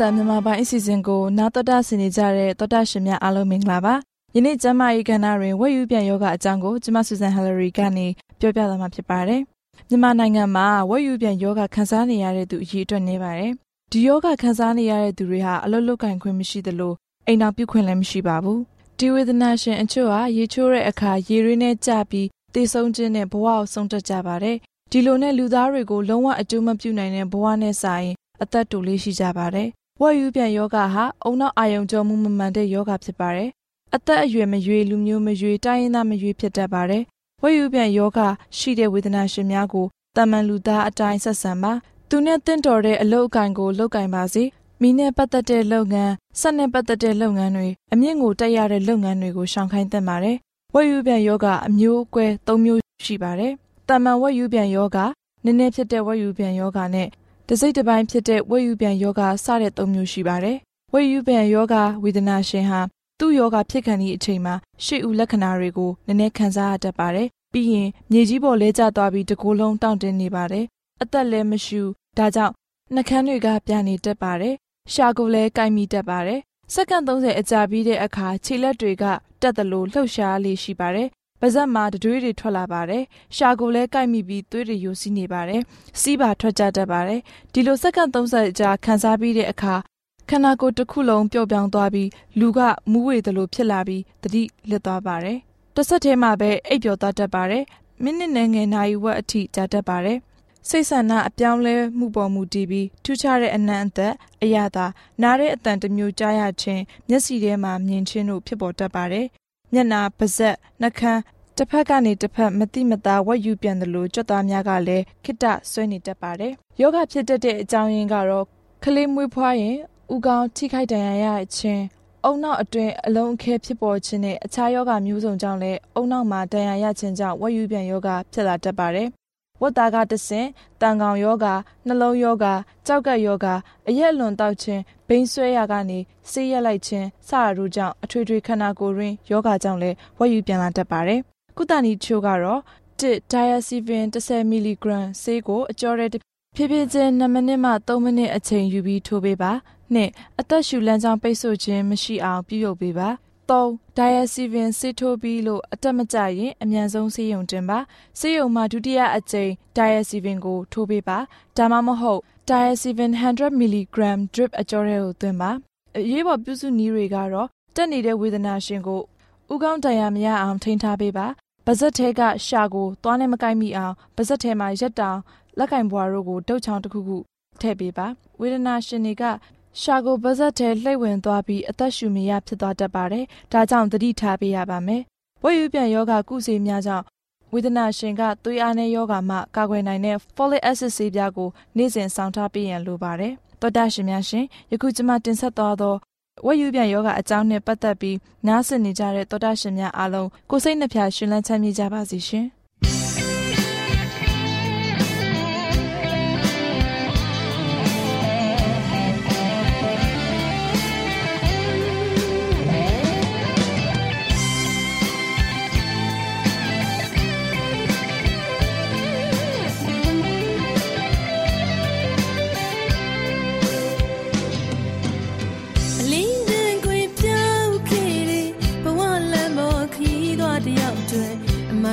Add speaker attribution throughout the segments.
Speaker 1: တန်မြန်မာပိုင်းအစီအစဉ်ကိုနာတော်တာဆင်နေကြတဲ့တော်တာရှင်များအားလုံးမင်္ဂလာပါယနေ့ကျမ၏ကဏ္ဍတွင်ဝက်ယူပြန်ယောဂအကြောင်းကိုကျမဆူဇန်ဟယ်လရီကနေပြောပြသွားမှာဖြစ်ပါတယ်မြန်မာနိုင်ငံမှာဝက်ယူပြန်ယောဂခံစားနေရတဲ့သူအကြီးအတွက်နေပါတယ်ဒီယောဂခံစားနေရတဲ့သူတွေဟာအလုတ်လုတ်ကင်ခွင့်မရှိသလိုအိမ်တော်ပြုခွင့်လည်းမရှိပါဘူး ဒီဝေဒနာရှင်အချို့ဟာရေချိုးတဲ့အခါရေရင်းနဲ့ကြပြီးသေဆုံးခြင်းနဲ့ဘဝကိုဆုံးတက်ကြပါတယ်ဒီလိုနဲ့လူသားတွေကိုလုံးဝအကျိုးမပြုနိုင်တဲ့ဘဝနဲ့ဆိုင်အသက်တူလေးရှိကြပါတယ်ဝက်ယူပြန်ယောဂဟာအုံနောက်အာယုံကြောမှုမမှန်တဲ့ယောဂဖြစ်ပါတယ်။အသက်အရွယ်မရွေလူမျိုးမရွေတိုင်းရင်းသားမရွေဖြစ်တတ်ပါတယ်။ဝက်ယူပြန်ယောဂရှိတဲ့ဝေဒနာရှင်များကိုတာမန်လူသားအတိုင်းဆက်ဆံပါ။သူနဲ့တင့်တော်တဲ့အလုပ်အကင်ကိုလုပ်ကင်ပါစေ။ မိနဲ့ပတ်သက်တဲ့လုပ်ငန်း၊ဆက်နဲ့ပတ်သက်တဲ့လုပ်ငန်းတွေအမြင့်ကိုတက်ရတဲ့လုပ်ငန်းတွေကိုရှောင်ခိုင်းသင့်ပါတယ်။ဝက်ယူပြန်ယောဂအမျိုးအကွဲ၃မျိုးရှိပါတယ်။တာမန်ဝက်ယူပြန်ယောဂနည်းနည်းဖြစ်တဲ့ဝက်ယူပြန်ယောဂနဲ့တစိတ်တစ်ပိုင်းဖြစ်တဲ့ဝက်ယူပြန်ယောဂစတဲ့သုံးမျိုးရှိပါတယ်။ဝက်ယူပြန်ယောဂဝေဒနာရှင်ဟာသူ့ယောဂဖြစ်ခံသည့်အချိန်မှာရှေ့ဦးလက္ခဏာတွေကိုနည်းနည်းခံစားရတတ်ပါတယ်။ပြီးရင်မြေကြီးပေါ်လဲကျသွားပြီးတကိုယ်လုံးတောင့်တင်းနေပါတယ်။အသက်လည်းမရှူဒါကြောင့်နှကန်းတွေကပြာနေတတ်ပါတယ်။ ရှာကိုလည်းကိုက်မိတတ်ပါတယ်။စက္ကန့်30အကြာပြီးတဲ့အခါခြေလက်တွေကတက်သလိုလှုပ်ရှားလေးရှိပါတယ်ပါဇက်မှာတတွေးတွေထွက်လာပါတယ်။ရှာကိုလည်းကိုက်မိပြီးသွေးတွေယိုစီးနေပါတယ်။စီးပါထွက်ကြတတ်ပါတယ်။ဒီလိုစက္ကန့်30ကြာခံစားပြီးတဲ့အခါခန္ဓာကိုယ်တစ်ခုလုံးပျော့ပြောင်းသွားပြီးလူကမူးဝေသလိုဖြစ်လာပြီးတတိလစ်သွားပါတယ်။တစ်ဆက်တည်းမှာပဲအိပ်ပျော်သွားတတ်ပါတယ်။မိနစ်နဲ့ငယ်နာရီဝက်အထိကြာတတ်ပါတယ်။ စိတ်ဆန္ဒအပြောင်းလဲမှုပေါ်မူတည်ပြီးထူးခြားတဲ့အနံ့အသက်အရသာနားတဲ့အတန်တစ်မျိုးကြားရခြင်းမျက်စိထဲမှာမြင်ခြင်းတို့ဖြစ်ပေါ်တတ်ပါတယ်မျက်နာပါးစပ်နှာခမ်းတစ်ဖက်ကနေတစ်ဖက်မတိမသားဝက်ယူပြန်တယ်လို့ကြွက်သားများကလည်းခိတဆွဲနေတတ်ပါတယ်။ယောဂဖြစ်တတ်တဲ့အကြောင်းရင်းကတော့ကလေးမွေးဖွားရင်ဥကောင်းထိခိုက်ဒဏ်ရာရခြင်းအုံနောက်အတွင်းအလုံးအခဲဖြစ်ပေါ်ခြင်းနဲ့အခြားယောဂမျိုးစုံကြောင့်လည်းအုံနောက်မှာဒဏ်ရာရခြင်းကြောင့်ဝက်ယူပြန်ယောဂဖြစ်လာတတ်ပါတယ်။ ဝတ်သားကတဆင့်တန်ကောင်ယောဂနှလုံးယောဂကြောက်ကပ်ယောဂအရက်လွန်တောက်ခြင်းဘိန်းဆွဲရကနေဆေးရက်လိုက်ခြင်းစတာတို့ကြောင့်အထွေထွေခန္ဓာကိုယ်ရင်းယောဂကြောင့်လည်းဝက်ယူပြန်လာတတ်ပါတယ်။ကုသနည်းချို့ကတော့1 diazepam 10 mg ဆေးကိုအကျော်ရဲဖြည်းဖြည်းချင်း2မိနစ်မှ3မိနစ်အချိန်ယူပြီးထိုးပေးပါ။2အသက်ရှူလမ်းကြောင်းပိတ်ဆို့ခြင်းမရှိအောင်ပြုလုပ်ပေးပါ။ 3 diazepam ဆေးထိုးပြီးလို့အတက်မကျရင်အမြန်ဆုံးဆေးရုံတင်ပါဆေးရုံမှာဒုတိယအကြိမ် diazepam ကိုထိုးပေးပါဒါမှမဟုတ် diazepam 100 mg drip အကျော်ရဲကိုသွင်းပါအရေးပေါ်ပြုစုနည်းတွေကတော့တက်နေတဲ့ဝေဒနာရှင်ကိုဥကောင်းတရားမရအောင်ထိန်းထားပေးပါပါဇက်ထဲကရှာကိုသွားနဲ့မကိုက်မိအောင်ပါဇက်ထဲမှာရက်တောင်လက်ကင်ဘွားတို့ကိုတုတ်ချောင်းတစ်ခုခုထည့်ပေးပါဝေဒနာရှင်တွေက ရှာကိုပါဇက်ထဲလှိမ့်ဝင်သွားပြီးအသက်ရှူမရဖြစ်သွားတတ်ပါတယ်ဒါကြောင့်သတိထားပေးရပါမယ်ဝက်ယူပြန်ယောဂကုစေများကြောင့်ဝေဒနာရှင်ကသွေးအားနည်းယောဂမှကာကွယ်နိုင်တဲ့ folic acid ဆေးပြားကိုနေ့စဉ်ဆောင်ထားပေးရန်လိုပါတယ်တော်တာရှင်များရှင်ယခုကျွန်မတင်ဆက်သွားသောဝက်ယူပြန်ယောဂအကြောင်းနဲ့ပတ်သက်ပြီးနားဆင်နေကြတဲ့သောတာရှင်များအားလုံးကိုစိတ်နှဖျားရှင်လန်းချမ်းမြေ့ကြပါစေရှင်။။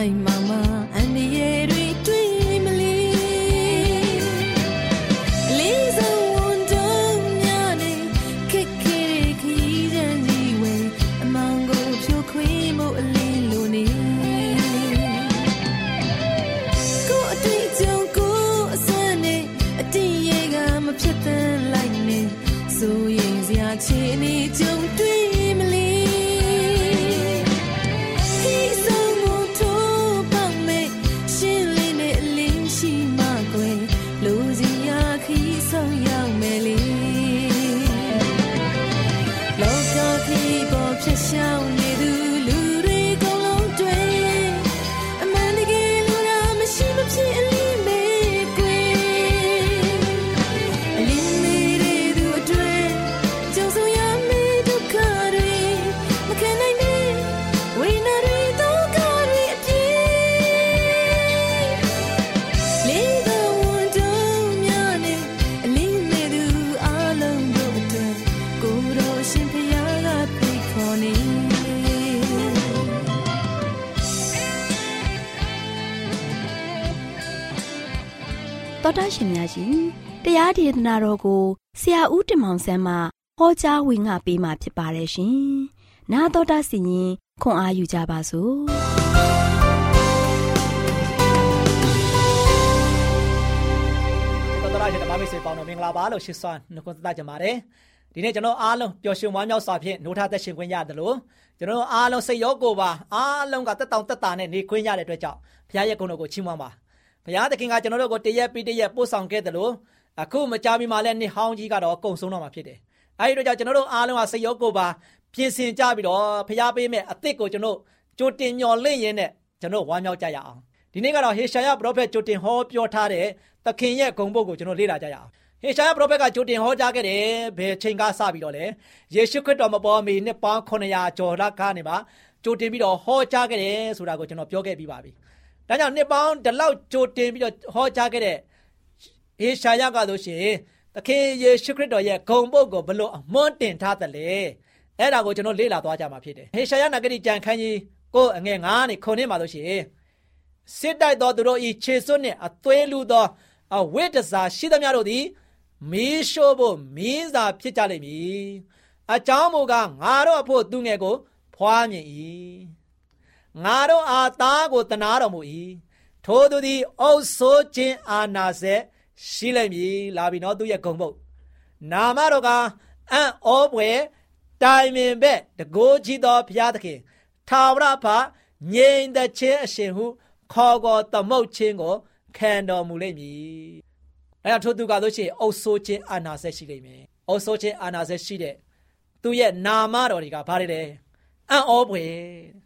Speaker 2: သောတာ ရှင်များရှင်တရားဒေသနာတော်ကိုဆရာဦးတင်မောင်ဆန်းမှဟောကြားဝင်ငါပေးมาဖြစ်ပါတယ်ရှင်။နာတော်တာစီရင်ခွန်အားယူကြပါစို့။
Speaker 3: တော်တော်ရှင်ဓမ္မမိတ်ဆွေပေါင်းတော်မင်္ဂလာပါလို့ရှိစွာနှုတ်ခွန်းသတ်ကြပါတယ်ဒီနေ့ကျွန်တော်အားလုံးပျော်ရွှင်ဝမ်းမြောက်စွာဖြင့်နှုတ်ထသက်ရှင်ခွင့်ရတယ်လို့ကျွန်တော်အားလုံးစိတ်ရောကိုယ်ပါအားလုံးကတက်တောင်တက်တာနဲ့နေခွင့်ရတဲ့အတွက်ကြောင့်ဘုရားရဲ့ဂုဏ်တော်ကိုချီးမွမ်းပါ ဘုရားသခင်ကကျွန်တော်တို့ကိုတရက်ပြီးတရက်ပို့ဆောင်ခဲ့တယ်လို့အခုမကြာမီမှာလည်းနှစ်ဟောင်းကြီးကတော့ကုံဆုံးတော့မှာဖြစ်တယ်အဲဒီတော့ကြောင့်ကျွန်တော်တို့အားလုံးကစိတ်ရောကိုယ်ပါပြင်ဆင်ကြပြီးတော့ဘုရားပေးမဲ့အသစ်ကိုကျွန်တော်ကြိုတင်မျှော်လင့်ရင်းနဲ့ကျွန်တော်ဝမ်းမြောက်ကြရအောင်ဒီနေ့ကတော့ဟေရှာယပရောဖက်ကြိုတင်ဟောပြောထားတဲ့သခင်ရဲ့ဂုဏ်ပုဒ်ကိုကျွန်တော်လေ့လာကြရအောင်ဟေရှာယပရောဖက်ကကြိုတင်ဟောကြားခဲ့တယ်ဘယ်ချိန်ကစပြီးတော့လဲယေရှုခရစ်တော်မပေါ်မီနှစ်ပေါင်း900ကျော်လောက်ကနေပါကြိုတင်ပြီးတော့ဟောကြားခဲ့တယ်ဆိုတာကိုကျွန်တော်ပြောခဲ့ပြီးပါပြီ။ ဒါကြောင့်နှစ်ပေါင်းဒီလောက်ကြိုတင်ပြီးတော့ဟောကြားခဲ့တဲ့ဟေရှာယကဆိုရှင်သခင်ယေရှုခရစ်တော်ရဲ့ဂုဏ်ပုဒ်ကိုဘလို့အမွန်းတင်ထားတယ်လေ။အဲ့ဒါကိုကျွန်တော်လေ့လာသွားကြမှာဖြစ်တယ်။ဟေရှာယနဂတိကြံခန်းကြီးကိုအငယ်9နဲ့ခုနှစ်မှာဆိုရှင်စစ်တိုက်သောသူတို့ဤခြေစွန်းနှင့်အသွေးလူသောအဝိတ္တစာရှိသမျှတို့သည်မီးရှို့ဖို့မင်းစာဖြစ်ကြလိမ့်မည်အကြောင်းမူကားငါတို့အဖို့သူငယ်ကိုဖွားမြင်၏ ငါတို့အားသားကိုတနာတော်မူ၏ထိုသူသည်အုပ်ဆိုးခြင်းအာနာစေရှိလိမ့်မည်လာပြီနော်သူရဲ့ဂုံပုတ်နာမတော်ကအံ့ဩပွဲတိုင်ပင်ဘက်တကိုးကြီးသောဘုရားသခင်ထာဝရဘငြိမ်သက်ခြင်းအရှင်ဟု ခေါ်ကောသမုတ်ခြင်းကိုခံတော်မူလိမ့်မည်။အဲဒါထို့သူကဆိုရှင်အုပ်ဆိုးခြင်းအာနာဆက်ရှိလိမ့်မယ်။အုပ်ဆိုးခြင်းအာနာဆက်ရှိတဲ့သူရဲ့နာမတော်တွေကဘာတွေလဲ။အံ့ဩဖွယ်။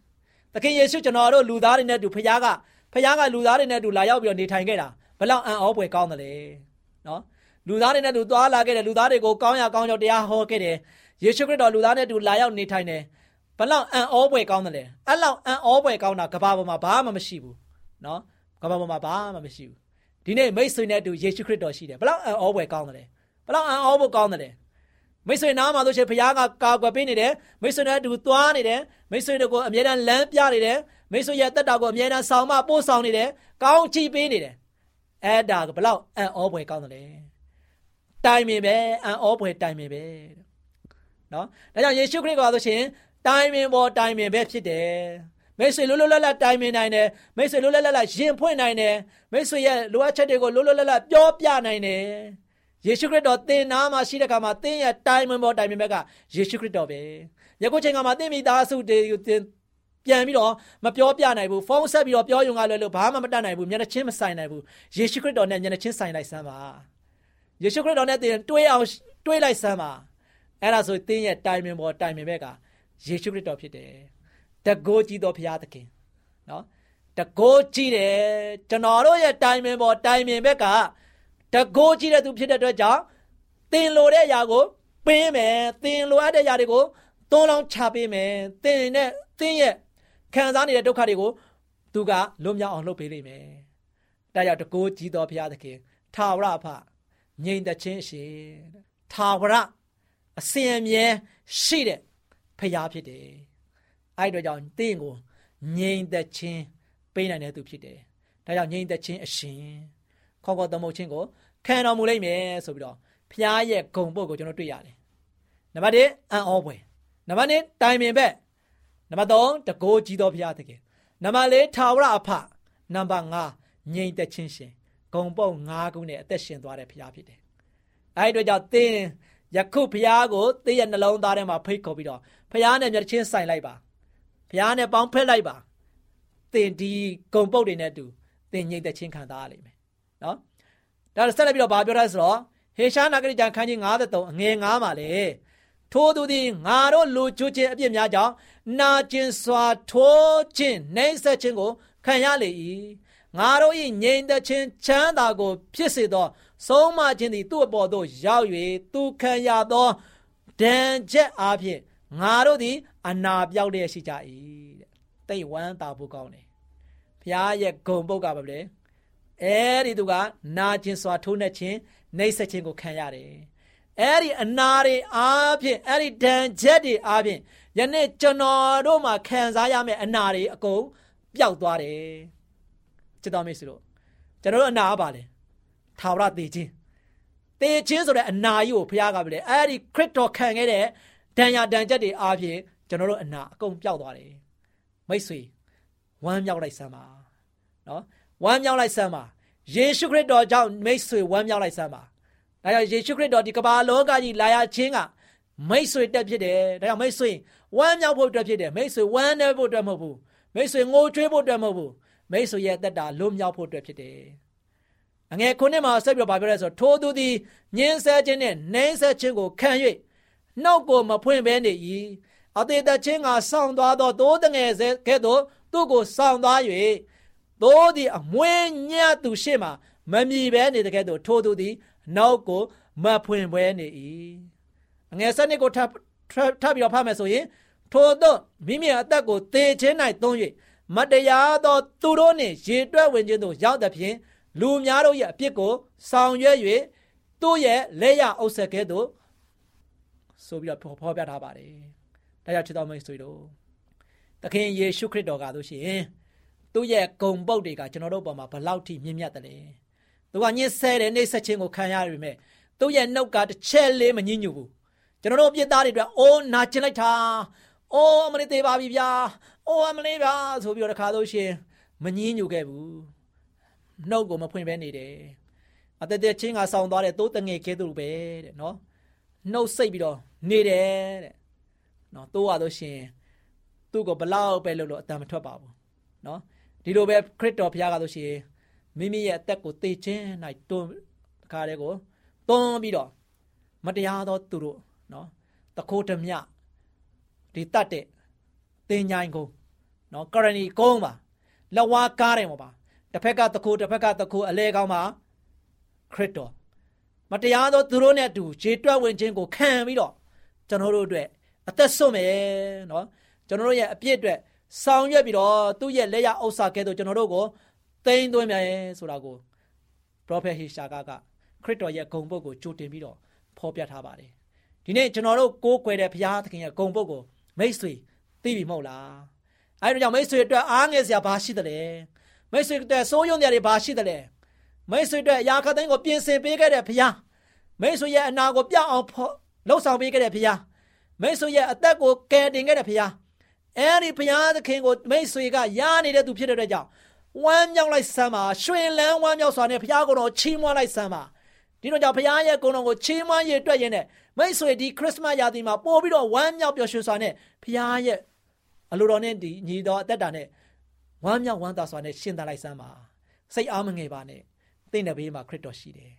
Speaker 3: သခင်ယေရှုကျွန်တော်တို့လူသားတွေနဲ့တူဖခင်ကဖခင်ကလူသားတွေနဲ့တူလာရောက်ပြီးတော့နေထိုင်ခဲ့တာဘလောက်အံ့ဩဖွယ်ကောင်းတယ်လေ။နော်။လူသားတွေနဲ့တူသွားလာခဲ့တယ်လူသားတွေကိုကောင်းရကောင်းကြောင့်တရားဟောခဲ့တယ်။ယေရှုခရစ်တော်လူသားနဲ့တူလာရောက်နေထိုင်တယ်။ဘလောက်အံ့ဩဖွယ်ကောင်းတယ်လေ။အဲ့လောက်အံ့ဩဖွယ်ကောင်းတာကဘာပေါ်မှာဘာမှမရှိဘူး။နော်။ကမ္ဘာပေါ်မှာဘာမှမရှိဘူးဒီနေ့မိတ်ဆွေနဲ့အတူယေရှုခရစ်တော်ရှိတယ်ဘလောက်အံ့ဩဖွယ်ကောင်းတယ်ဘလောက်အံ့ဩဖို့ကောင်းတယ် မိတ်ဆွေနားမှာဆိုရှင်ဘုရားကကာကွယ်ပေးနေတယ်မိတ်ဆွေနဲ့အတူသွားနေတယ်မိတ်ဆွေတို့ကိုအမြဲတမ်းလမ်းပြနေတယ်မိတ်ဆွေရဲ့တက်တာကိုအမြဲတမ်းဆောင်မပို့ဆောင်နေတယ်ကောင်းချီးပေးနေတယ်အဲ့ဒါကဘလောက်အံ့ဩဖွယ်ကောင်းတယ်တိုင်ပင်ပဲအံ့ဩဖွယ်တိုင်ပင်ပဲနော်ဒါကြောင့်ယေရှုခရစ်ကဆိုရှင်တိုင်ပင်ပေါ်တိုင်ပင်ပဲဖြစ်တယ်မိတ်ဆွေလွတ်လွတ်လပ်လပ်တိုင်ပင်နိုင်တယ်မိတ်ဆွေလွတ်လွတ်လပ်လပ်ရင်ဖွင့်နိုင်တယ်မိတ်ဆွေရဲ့လိုအပ်ချက်တွေကိုလွတ်လွတ်လပ်လပ်ပြောပြနိုင်တယ် ယေရှုခရစ်တော်သင်နာမှာရှိတဲ့ခါမှာသင်ရဲ့တိုင်ပင်ပေါ်တိုင်ပင်ဘက်ကယေရှုခရစ်တော်ပဲယခုချိန်ကမှာသင်မိသားစုတွေကိုသင်ပြန်ပြီးတော့မပြောပြနိုင်ဘူးဖုန်းဆက်ပြီးတော့ပြောယုံကလွယ်လို့ဘာမှမတတ်နိုင်ဘူးမျက်နှာချင်းမဆိုင်နိုင်ဘူးယေရှုခရစ်တော်နဲ့မျက်နှာချင်းဆိုင်လိုက်စမ်းပါယေရှုခရစ်တော်နဲ့သင်တွေးအောင်တွေးလိုက်စမ်းပါအဲ့ဒါဆိုတင်းရဲ့တိုင်ပင်ပေါ်တိုင်ပင်ဘက်ကယေရှုခရစ်တော်ဖြစ်တယ်တကိုးကြီးသောဘုရားသခင်နော်တကိုးကြီးတယ်ကျွန်တော်တို့ရဲ့တိုင်ပင်ပေါ်တိုင်ပင်ဘက်က တကိုးကြီးတဲ့သူဖြစ်တဲ့အတွက်ကြောင့်သင်လိုတဲ့အရာကိုပေးမယ်သင်လိုအပ်တဲ့အရာတွေကိုသွန်းလောင်းချပေးမယ်သင်နဲ့သင်ရဲ့ခံစားနေတဲ့ဒုက္ခတွေကိုသူကလွတ်မြောက်အောင်လုပ်ပေးလိမ့်မယ်။ဒါကြောင့်တကိုးကြီးတော်ဘုရားသခင်ထာဝရအဖငြိမ်သက်ခြင်းရှင်ထာဝရအစဉ်အမြဲရှိတဲ့ဖရားဖြစ်တယ်။အဲ့တို့ကြောင့်တင့်ကိုငြိမ်သက်ခြင်းပေးနိုင်တဲ့သူဖြစ်တယ်။ဒါကြောင့်ငြိမ်သက်ခြင်းအရှင် ခေါခေါသမုတ်ခြင်းကိုခံတော်မူလိမ့်မယ်ဆိုပြီးတော့ဖရားရဲ့ဂုံပုတ်ကိုကျွန်တော်တွေ့ရတယ်။နံပါတ်1အံ့ဩဖွယ်နံပါတ်2တိုင်ပင်ဘက်နံပါတ်3တကိုးကြီးတော်ဘုရားသခင်နံပါတ်4ထာဝရအဖနံပါတ်5ငြိမ်သက်ခြင်းရှင်ဂုံပုတ်5ခုနဲ့အသက်ရှင်သွားတဲ့ဘုရားဖြစ်တယ်။အဲဒီအတွက်ကြောင့်သင်ယခုဘုရားကိုသင်ရဲ့နှလုံးသားထဲမှာဖိတ်ခေါ်ပြီးတော့ဘုရားနဲ့မျက်ချင်းဆိုင်လိုက်ပါ။ဘုရားနဲ့ပေါင်းဖက်လိုက်ပါ။သင်ဒီဂုံပုတ်တွေနဲ့တူသင်ငြိမ်သက်ခြင်းခံစားရလိမ့်မယ်။ နော်။ဒါဆက်လက်ပြီးတော့ဗာပြောထားဆိုတော့ဟေရှားနာဂရိကျမ်းခန်းကြီး53အငယ်9မှာလေထိုသူသည်ငါတို့လူကျွခြင်းအပြစ်များကြောင့်နာကျင်စွာထိုးခြင်းနှိမ့်ဆက်ခြင်းကိုခံရလေ၏ငါတို့၏ငြိမ်သက်ခြင်းချမ်းသာကို ဖြစ်စေသော ဆုံးမခြင်းသည်သူ့အပေါ်သို့ရောက်၍သူခံရသောဒဏ်ချက်အားဖြင့်ငါတို့သည် အနာပြောက်လျက်ရှိကြ၏တဲ့တိတ်ဝမ်းသာဖို့ကောင်းတယ်ဘုရားရဲ့ဂုံပုတ်ကပါပဲ အဲဒီသူကနာကျင်စွာထိုးနှက်ခြင်းနှိမ့်ဆက်ခြင်းကိုခံရတယ်အဲ့ဒီအနာတွေအားဖြင့်အဲ့ဒီဒဏ်ချက်တွေအားဖြင့်ယနေ့ကျွန်တော်တို့မှာခံစားရမယ့်အနာတွေအကုန်ပျောက်သွားတယ်ချစ်တော်မိတ်ဆွေတို့ကျွန်တော်တို့အနာပါလေထာဝရတည်ခြင်းတည်ခြင်းဆိုတဲ့အနာကြီးကိုဘုရားကပြလေအဲ့ဒီခရစ်တော်ခံခဲ့တဲ့ဒဏ်ရာဒဏ်ချက်တွေအားဖြင့်ကျွန်တော်တို့အနာအကုန်ပျောက်သွားတယ်မိတ်ဆွေဝမ်းမြောက်လိုက်စမ်းပါနော် ဝမ်းမြောက်လိုက်စမ်းပါယေရှုခရစ်တော်ကြောင့်မိတ်ဆွေဝမ်းမြောက်လိုက်စမ်းပါ။ဒါကြောင့်ယေရှုခရစ်တော်ဒီကမ္ဘာလောကကြီးလာရခြင်းကမိတ်ဆွေတက်ဖြစ်တယ်။ဒါကြောင့်မိတ်ဆွေဝမ်းမြောက်ဖို့အတွက်ဖြစ်တယ်။မိတ်ဆွေဝမ်းနည်းဖို့အတွက်မဟုတ်ဘူး။မိတ်ဆွေငိုကြွေးဖို့အတွက်မဟုတ်ဘူး။မိတ်ဆွေရဲ့အသက်တာလွတ်မြောက်ဖို့အတွက်ဖြစ်တယ်။အငယ်ခုနှစ်မှာဆက်ပြီးတော့ပြောရဲဆိုထိုသူသည်ညင်းဆဲခြင်းနဲ့နှိမ့်ဆက်ခြင်းကိုခံ၍နှုတ်ကိုမဖွင့်ဘဲနေ၏။အသေးသက်ခြင်းကဆောင်းသွားသောသိုးတငယ်စဲကဲ့သို့သူ့ကိုဆောင်းသွား၍ သိုးသည်အမွေးညတ်သူရှေ့မှာမမြည်ဘဲနေတဲ့ကဲ့သို့ထိုသူသည် နောက်ကိုမဖွင့်ပွဲနေ၏အငယ်စနစ်ကိုထပ်ထပ်ပြီးတော့ဖတ်မယ်ဆိုရင်ထိုသောမိမိအသက်ကိုသေခြင်း၌သုံး၍မတရားသောသူတို့နှင့်ရေတွက်ဝင်ခြင်းသို့ရောက်သဖြင့်လူများတို့ရဲ့အပြစ်ကိုဆောင်ရွက်၍သူ့ရဲ့လက်ရအုပ်ဆက်ကဲ့သို့ဆိုပြီးတော့ဖော်ပြထားပါတယ်။ဒါကြောင့်ချစ်တော်မိတ်ဆွေတို့သခင်ယေရှုခရစ်တော်ကဆိုရှင် သူ့ရဲ့ဂုံပုတ်တွေကကျွန်တော်တို့ပေါ်မှာဘလောက်ထိမြင့်မြတ်တယ်လဲ။သူကညှင်းဆဲတယ်နှိပ်စက်ခြင်းကိုခံရရပေမဲ့သူ့ရဲ့နှုတ်ကတစ်ချက်လေးမညှဉ်းညူဘူးကျွန်တော်တို့ပြစ်သားတွေအတွက်အိုးနာကျင်လိုက်တာအိုးအမလေးသေးပါပြီဗျာအိုးအမလေးဗျာဆိုပြီးတော့တခါလို့ရှင်မညှဉ်းညူခဲ့ဘူးနှုတ်ကိုမဖွင့်ဘဲနေတယ်အသက်သက်ချင်းကဆောင်းသွားတဲ့သိုးတငယ်ကဲသူပဲတဲ့နော်နှုတ်စိတ်ပြီးတော့နေတယ်တဲ့နော်သိုးရတော့ရှင်သူ့ကိုဘလောက်ပဲလို့လို့အတန်မထွက်ပါဘူးနော် ဒီလိုပဲခရစ်တော်ဘုရားကဆိုရှင်မိမိရဲ့အသက်ကိုသေခြင်း၌တွန်းခါတဲ့ကိုတွန်းပြီးတော့မတရားသောသူတို့နော်တခိုးဓမြဒီတတ်တဲ့တင်ញိုင်းကုန်းနော်ကရဏီကုန်းပါလဝါကားတယ်မပါတစ်ဖက်ကတခိုးတစ်ဖက်ကတခိုးအလဲကောင်းပါခရစ်တော်မတရားသောသူတို့နဲ့အတူခြေတွက်ဝင်ခြင်းကိုခံပြီးတော့ကျွန်တော်တို့အတွက်အသက်ဆွမယ်နော်ကျွန်တော်တို့ရဲ့အပြစ်အတွက် ဆောင်ရွက်ပြီးတော့သူ့ရဲ့လက်ရဥစ္စာကဲတော့ကျွန်တော်တို့ကိုသိမ့်သွင်းမြန်ဆိုတာကို prophet ဟေရှာကကခရစ်တော်ရဲ့ဂုံပုတ်ကိုကြိုတင်ပြီးတော့ဖော်ပြထားပါတယ်ဒီနေ့ကျွန်တော်တို့ကိုးကွယ်တဲ့ဘုရားသခင်ရဲ့ဂုံပုတ်ကိုမိတ်ဆွေသိပြီမဟုတ်လားအဲဒါကြောင့်မိတ်ဆွေအတွက်အားငယ်စရာဘာရှိသလဲမိတ်ဆွေအတွက်စိုးရုံတွေဘာရှိသလဲမိတ်ဆွေအတွက်အရာခတ်သိန်းကိုပြင်ဆင်ပေးခဲ့တဲ့ဘုရားမိတ်ဆွေရဲ့အနာကိုပြောင်းအောင်လှုပ်ဆောင်ပေးခဲ့တဲ့ဘုရားမိတ်ဆွေရဲ့အသက်ကိုကယ်တင်ခဲ့တဲ့ဘုရား အဲဒီဘုရားသခင်ကိုမိတ်ဆွေကယားနေတဲ့သူဖြစ်တဲ့အတွက်ကြောင့်ဝမ်းမြောက်လိုက်စမ်းပါရွှင်လန်းဝမ်းမြောက်စွာနဲ့ဘုရားကုံတော်ချီးမွမ်းလိုက်စမ်းပါဒီတော့ကြောင့်ဘုရားရဲ့ကုံတော်ကိုချီးမွမ်းရအတွက်ရင်နဲ့မိတ်ဆွေဒီခရစ်စမတ်ရာသီမှာပို့ပြီးတော့ဝမ်းမြောက်ပျော်ရွှင်စွာနဲ့ဘုရားရဲ့အလိုတော်နဲ့ဒီညီတော်အသက်တာနဲ့ဝမ်းမြောက်ဝမ်းသာစွာနဲ့ရှင်သန်လိုက်စမ်းပါစိတ်အားမငယ်ပါနဲ့သင်တဲ့ဘေးမှာခရစ်တော်ရှိတယ်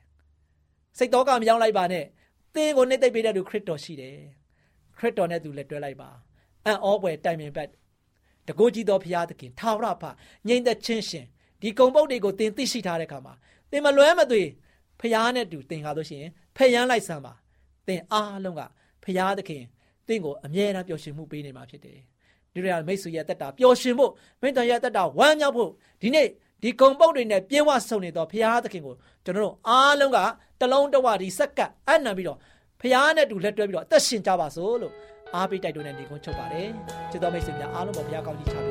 Speaker 3: စိတ်တော်ကမရောက်လိုက်ပါနဲ့
Speaker 4: သင်ကိုနှိမ့်သိပ်ပေးတဲ့သူခရစ်တော်ရှိတယ်ခရစ်တော်နဲ့သူလည်းတွဲလိုက်ပါ အံ့ဩပွဲတိုင်ပင်ဘက်တကိုးကြီးသောဘုရားသခင်ထာဝရဖငြိမ်သက်ခြင်းရှင်ဒီကုံပုတ်တွေကိုသင်သိရှိထားတဲ့အခါမှာသင်မလွဲမသွေဘုရားနဲ့တူသင်ကားလို့ရှိရင်ဖယံလိုက်စမ်းပါသင်အားလုံးကဘုရားသခင်သင်ကိုအမြဲတမ်းပျော်ရွှင်မှုပေးနေမှာဖြစ်တယ်ဒီရမိတ်ဆွေရဲ့တက်တာပျော်ရွှင်ဖို့မိတ္တရဲ့တက်တာဝမ်းမြောက်ဖို့ဒီနေ့ဒီကုံပုတ်တွေနဲ့ပြင်းဝဆုံနေတော့ဘုရားသခင်ကိုကျွန်တော်တို့အားလုံးကတလုံးတဝဒီစက္ကပ်အနံပြီးတော့ဘုရားနဲ့တူလက်တွဲပြီးတော့အသက်ရှင်ကြပါစို့လို့ အားပေးတိုက်တွန်းတဲ့နေကုန်းချုပ်ပါတယ်ချစ်တော်မိတ်ဆွေများအားလုံးပေါ်ဘုရားကောင်းကြီးချပေး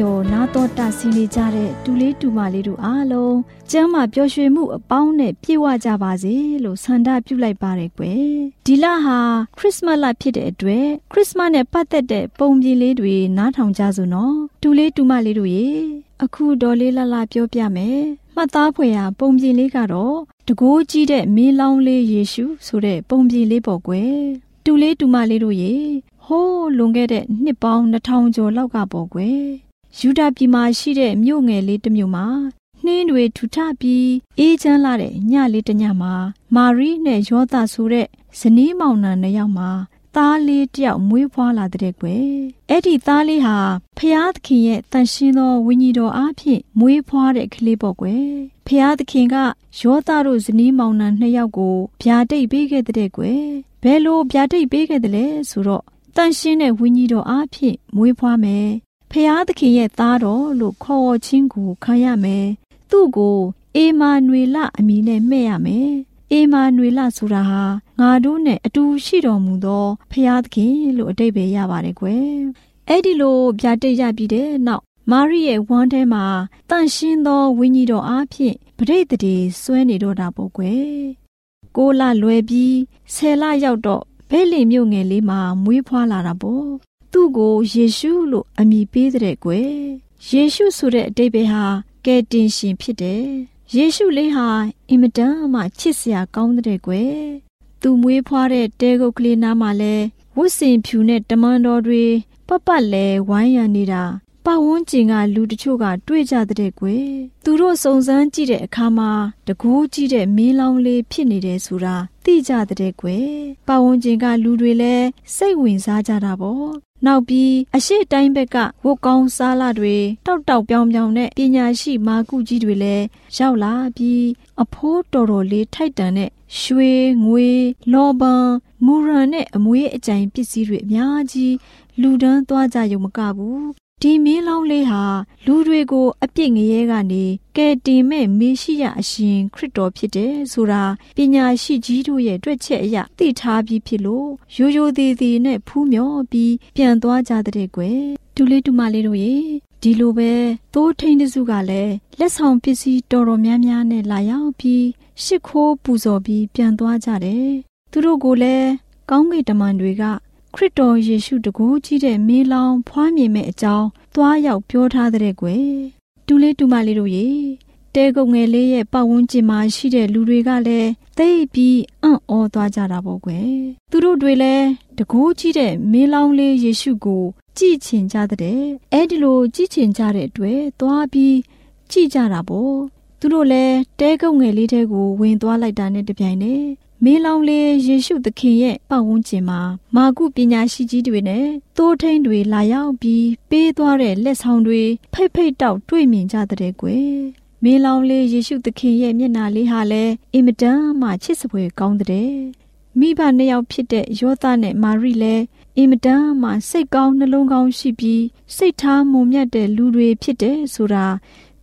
Speaker 5: မျှော်နာတော်တာဆင်းနေကြတဲ့တူလေးတူမလေးတို့အားလုံးကျမ်းမာပျော်ရွှင်မှုအပေါင်းနဲ့ပြည့်ဝကြပါစေလို့ဆန္ဒပြုလိုက်ပါတယ်ကွယ်ဒီလဟာခရစ်စမတ်လဖြစ်တဲ့အတွက်ခရစ်စမတ်နဲ့ပတ်သက်တဲ့ပုံပြင်လေးတွေနားထောင်ကြစို့နော်တူလေးတူမလေးတို့ရေအခုတော်လေးလှလှပြောပြမယ်မှတ်သားဖွယ်ရာပုံပြင်လေးကတော့တကိုးကြီးတဲ့မင်းလောင်းလေးယေရှုဆိုတဲ့ပုံပြင်လေးပေါ့ကွယ်တူလေးတူမလေးတို့ရေဟိုးလွန်ခဲ့တဲ့နှစ်ပေါင်း2000ကျော်လောက်ကပေါ့ကွယ် ယူဒာပြည်မှာရှိတဲ့မြို့ငယ်လေးတစ်မြို့မှာနှင်းတွေထူထပြီးအေးချမ်းလာတဲ့ညလေးတစ်ညမှာမာရီနဲ့ယောသဆိုတဲ့ဇနီးမောင်နှံနှစ်ယောက်မှာသားလေးတယောက်မွေးဖွားလာတဲ့ကွယ်အဲ့ဒီသားလေးဟာဖျားသခင်ရဲ့တန်ရှင်းသောဝိညာဉ်တော်အားဖြင့်မွေးဖွားတဲ့ကလေးပေါ့ကွယ်ဖျားသခင်ကယောသတို့ဇနီးမောင်နှံနှစ်ယောက်ကိုဗျာဒိတ်ပေးခဲ့တဲ့ကွယ်ဘယ်လိုဗျာဒိတ်ပေးခဲ့တယ်လဲဆိုတော့တန်ရှင်းတဲ့ဝိညာဉ်တော်အားဖြင့်မွေးဖွားမယ် ဖျားသခင်ရဲ့သားတော်လို့ခေါ်ဝေါ်ခြင်းကိုခံရမယ်သူ့ကိုအေမာနွေလအမည်နဲ့မှဲ့ရမယ်အေမာနွေလဆိုတာဟာငါတို့နဲ့အတူရှိတော်မူသောဖျားသခင်လို့အတိတ်ပဲရပါတယ်ကွယ်အဲ့ဒီလိုဗျာတိတ်ရပြီးတဲ့နောက်မာရိရဲ့ဝမ်းထဲမှာတန့်ရှင်းသောဝိညာဉ်တော်အားဖြင့်ပဋိသန္ဓေဆွဲနေတော့တာပေါ့ကွယ်ကိုလလွယ်ပြီးဆယ်လရောက်တော့ဘဲလီမြို့ငယ်လေးမှာမွေးဖွားလာတာပေါ့ သူ့ကိုယေရှုလို့အမည်ပေးတဲ့ကွယ်ယေရှုဆိုတဲ့အတိတ်ပဲဟာကယ်တင်ရှင်ဖြစ်တယ်ယေရှုလေးဟာအင်မတန်မှချစ်စရာကောင်းတဲ့ကွယ်သူမွေးဖွားတဲ့တဲကုတ်ကလေးနားမှာလဲဝတ်စင်ဖြူနဲ့တမန်တော်တွေပတ်ပတ်လဲဝိုင်းရံနေတာပတ်ဝန်းကျင်ကလူတချို့ကတွေ့ကြတဲ့ကွယ်သူတို့စုံစမ်းကြည့်တဲ့အခါမှာတကူးကြည့်တဲ့မင်းလောင်းလေးဖြစ်နေတယ်ဆိုတာသိကြတဲ့ကွယ်ပတ်ဝန်းကျင်ကလူတွေလည်းစိတ်ဝင်စားကြတာပေါ့ နောက်ပြီးအရှိတိုင်းဘက်ကဝတ်ကောင်းစားလာတွေတောက်တောက်ပြောင်ပြောင်နဲ့ပညာရှိမာကုကြီးတွေလည်းရောက်လာပြီးအဖိုးတော်တော်လေးထိုက်တန်တဲ့ရွှေငွေလောဘန်မူရန်နဲ့အမွေးအကြိမ်ပစ္စည်းတွေအများကြီးလူဒန်းသွားကြရုံမကဘူး ဒီမင်းလောင်းလေးဟာလူတွေကို အပြစ်ငရဲကနေကယ်တင်မဲ့မေရှိယအရှင် ခရစ်တော်ဖြစ်တယ်ဆိုတာပညာရှိကြီးတို့ရဲ့တွေ့ချက်အရသိထားပြီးဖြစ်လို့ရိုးရိုးသေးသေးနဲ့ဖူးမြော်ပြီးပြန်သွားကြတဲ့ကွယ်ဒူလေးဒူမလေးတို့ရေဒီလိုပဲသိုးထိန်တစုကလည်းလက်ဆောင်ပစ္စည်းတော်တော်များများနဲ့လာရောက်ပြီးရှ िख ိုးပူဇော်ပြီးပြန်သွားကြတယ်သူတို့ကိုလည်းကောင်းကင်တမန်တွေက ခရစ်တော်ယေရှုတကူကြီးတဲ့မင်းလောင်းဖွားမြင်မဲ့အကြောင်းသွားရောက်ပြောထားတဲ့ကွယ်တူလေးတူမလေးတို့ရေတဲကုတ်ငယ်လေးရဲ့ပတ်ဝန်းကျင်မှာရှိတဲ့လူတွေကလည်းသိပြီးအံ့ဩသွားကြတာပေါ့ကွယ်သူတို့တွေလည်းတကူကြီးတဲ့မင်းလောင်းလေးယေရှုကို ကြည်ချင်ကြတဲ့အဲ့ဒီလိုကြည်ချင်ကြတဲ့အတွက်သွားပြီးကြည်ကြတာပေါ့သူတို့လည်းတဲကုတ်ငယ်လေးတဲကိုဝင်သွားလိုက်တာနဲ့တပြိုင်နက် မင်းလောင်လေးယေရှုသခင်ရဲ့ပတ်ဝန်းကျင်မှာမာကုပညာရှိကြီးတွေနဲ့သိုးထိန်တွေလာရောက်ပြီးပေးသွားတဲ့လက်ဆောင်တွေဖိတ်ဖိတ်တောက်တွေ့မြင်ကြတဲ့ကွယ်မင်းလောင်လေးယေရှုသခင်ရဲ့မျက်နာလေးဟာလည်းအင်မတန်မှချစ်စပွဲကောင်းတဲ့မိဘနှစ်ယောက်ဖြစ်တဲ့ယောသနဲ့မာရိလည်းအင်မတန်မှစိတ်ကောင်းနှလုံးကောင်းရှိပြီးစိတ်ထားမုံမြတ်တဲ့လူတွေဖြစ်တဲ့ဆိုတာ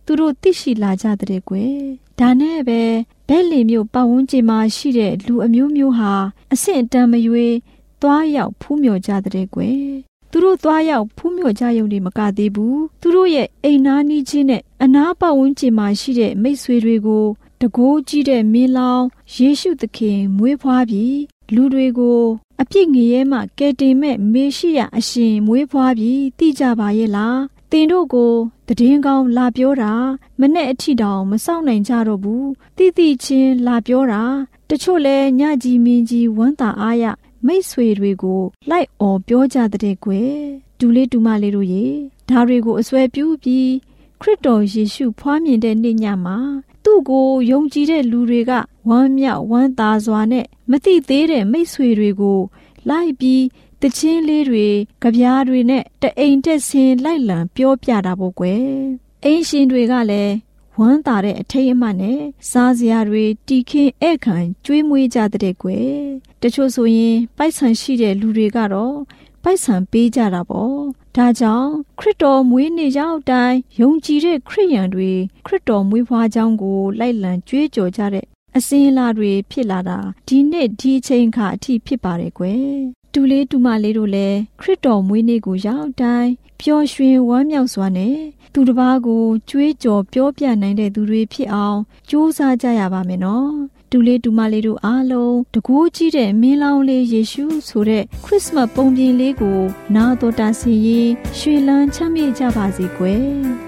Speaker 5: သူတို့သိရှိလာကြတဲ့ကွယ်ဒါနဲ့ပဲ ဘဲလီမျိုးပတ်ဝန်းကျင်မှာရှိတဲ့လူအမျိုးမျိုးဟာအဆင့်အတန်းမရွေးသွားရောက်ဖူးမြော်ကြတဲ့ကွယ်သူတို့သွားရောက်ဖူးမြော်ကြရုံနဲ့မကသေးဘူးသူတို့ရဲ့အိမ်နာနီးချင်းနဲ့အနာပတ်ဝန်းကျင်မှာရှိတဲ့မိတ်ဆွေတွေကိုတကိုးကြီးတဲ့မင်းလောင်ယေရှုသခင်မွေးဖွားပြီးလူတွေကိုအပြစ်ငရဲမှကယ်တင်မဲ့မေရှိယအရှင်မွေးဖွားပြီးတည်ကြပါရဲ့လားတင်တို့ကို တည်င်းကောင်းလာပြောတာမနဲ့အထီတောင်မစောင့်နိုင်ကြတော့ဘူးတိတိချင်းလာပြောတာတချို့လဲညကြီးမင်းကြီးဝမ်းသာအားရမိတ်ဆွေတွေကိုလိုက်អော်ပြောကြတဲ့ကွယ်ဒူလေးဒူမလေးတို့ရေဒါတွေကိုအစွဲပြုပြီးခရစ်တော်ယေရှုဖွားမြင်တဲ့နေ့ညမှာသူ့ကိုယုံကြည်တဲ့လူတွေကဝမ်းမြောက်ဝမ်းသာစွာနဲ့မသိသေးတဲ့မိတ်ဆွေတွေကိုလိုက်ပြီး တချင်းလေးတွေကြပြားတွေနဲ့တအိမ်တက်ဆင်းလိုက်လံပြောပြတာပေါ့ကွယ်အိမ်ရှင်တွေကလည်းဝမ်းသာတဲ့အထိတ်အမှတ်နဲ့စားစရာတွေတီခင်းဧည့်ခံကျွေးမွေးကြတဲ့ကွယ်တချို့ဆိုရင်ပိုက်ဆံရှိတဲ့လူတွေကတော့ပိုက်ဆံပေးကြတာပေါ့ဒါကြောင့်ခရစ်တော်မွေးနေ့ရောက်တိုင်းယုံကြည်တဲ့ခရစ်ယာန်တွေခရစ်တော်မွေးဖွားကြောင်းကိုလိုက်လံကြွေးကြော်ကြတဲ့အစင်းလာတွေဖြစ်လာတာဒီနေ့ဒီချိန်ခါအထိဖြစ်ပါတယ်ကွယ် တူလေးတူမလေးတို့လည်းခရစ်တော်မွေးနေ့ကိုရောက်တိုင်းပျော်ရွှင်ဝမ်းမြောက်စွာနဲ့သူတစ်ပါးကိုကြွေးကြော်ပြောပြနိုင်တဲ့သူတွေဖြစ်အောင်ကြိုးစားကြရပါမယ်နော်တူလေးတူမလေးတို့အားလုံးတကူးကြီးတဲ့မင်းလောင်းလေးယေရှုဆိုတဲ့ခရစ်မတ်ပုံပြင်လေးကို နာတော်တာစီရင်ရွှေလန်းချမ်းမြေ့ကြပါစေကွယ်
Speaker 2: ချစ်ပါတယ်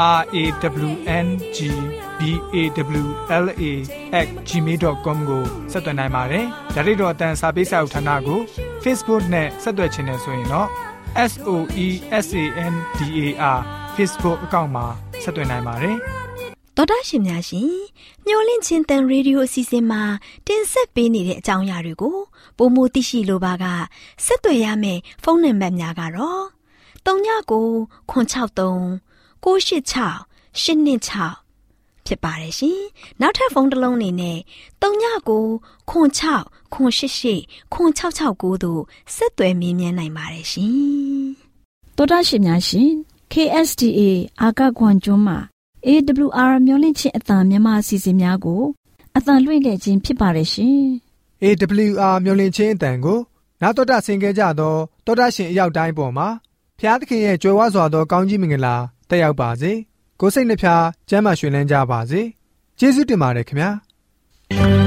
Speaker 6: r a w n g b a w l a @ gmail.com ကိုဆက်သွင်းနိုင်ပါတယ်။ဒါ့အပြင်အတန်းစာပေးစာဥထာဏာကို Facebook နဲ့ဆက်သွယ်ခြင်းနဲ့ဆိုရင်တော့ S O E S A N D A R Facebook အကောင့်မှာဆက်သွင်းနိုင်ပါတယ်။
Speaker 5: တော်တာရှင်များရှင်မျော်လင့်ခြင်းတန်ရေဒီယိုအစီအစဉ်မှာတင်ဆက်ပေးနေတဲ့အကြောင်းအရာတွေကိုပိုမိုသိရှိလိုပါကဆက်သွယ်ရမယ့်ဖုန်းနံပါတ်များကတော့39 663 686 826ဖြစ်ပါတယ်ရှင်။နောက်ထပ်ဖုန်းတစ်လုံးအနေနဲ့39 06 088 0669တို့ဆက်သွယ်မြင်းမြန်းနိုင်ပါတယ်ရှင်။တော်တာရှင်များရှင် KSTA အာကခွန်ကျွန်းမှာ AWR မျိုးလင့်ချင်းအတံမြန်မာအစီအစဉ်များကိုအတံလွှင့်ခဲ့ခြင်းဖြစ်ပါတယ်ရှင်။
Speaker 6: AWR မျိုးလင့်ချင်းအတန်ကိုနာတော်တာဆင် gay ကြတော့တော်တာရှင်အရောက်တိုင်းပေါ်မှာဖျားသခင်ရဲ့ကြွယ်ဝစွာသောကောင်းကြီးမင်္ဂလာ တက်ရောက်ပါစေကိုယ်စိတ်နှဖျားစမ်းမွှေလန်းကြပါစေကျေးဇူးတင်ပါတယ်ခင်ဗျာ